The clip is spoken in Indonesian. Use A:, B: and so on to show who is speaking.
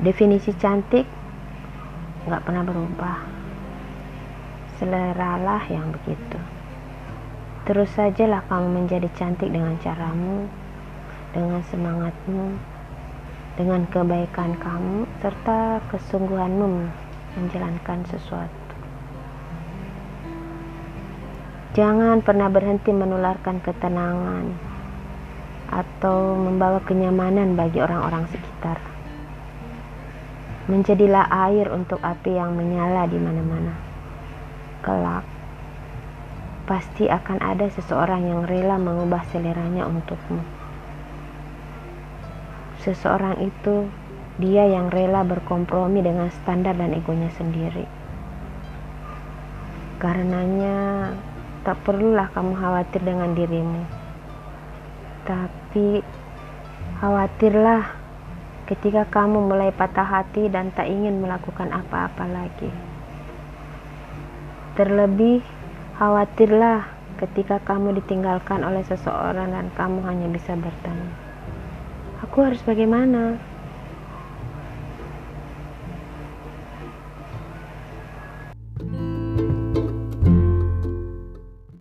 A: Definisi cantik nggak pernah berubah. Seleralah yang begitu. Terus sajalah kamu menjadi cantik dengan caramu, dengan semangatmu, dengan kebaikan kamu, serta kesungguhanmu menjalankan sesuatu. Jangan pernah berhenti menularkan ketenangan atau membawa kenyamanan bagi orang-orang sekitar. Menjadilah air untuk api yang menyala di mana-mana. Kelak, pasti akan ada seseorang yang rela mengubah seleranya untukmu. Seseorang itu dia yang rela berkompromi dengan standar dan egonya sendiri. Karenanya, tak perlulah kamu khawatir dengan dirimu. Tapi khawatirlah ketika kamu mulai patah hati dan tak ingin melakukan apa-apa lagi. Terlebih khawatirlah ketika kamu ditinggalkan oleh seseorang dan kamu hanya bisa bertanya, "Aku harus bagaimana?"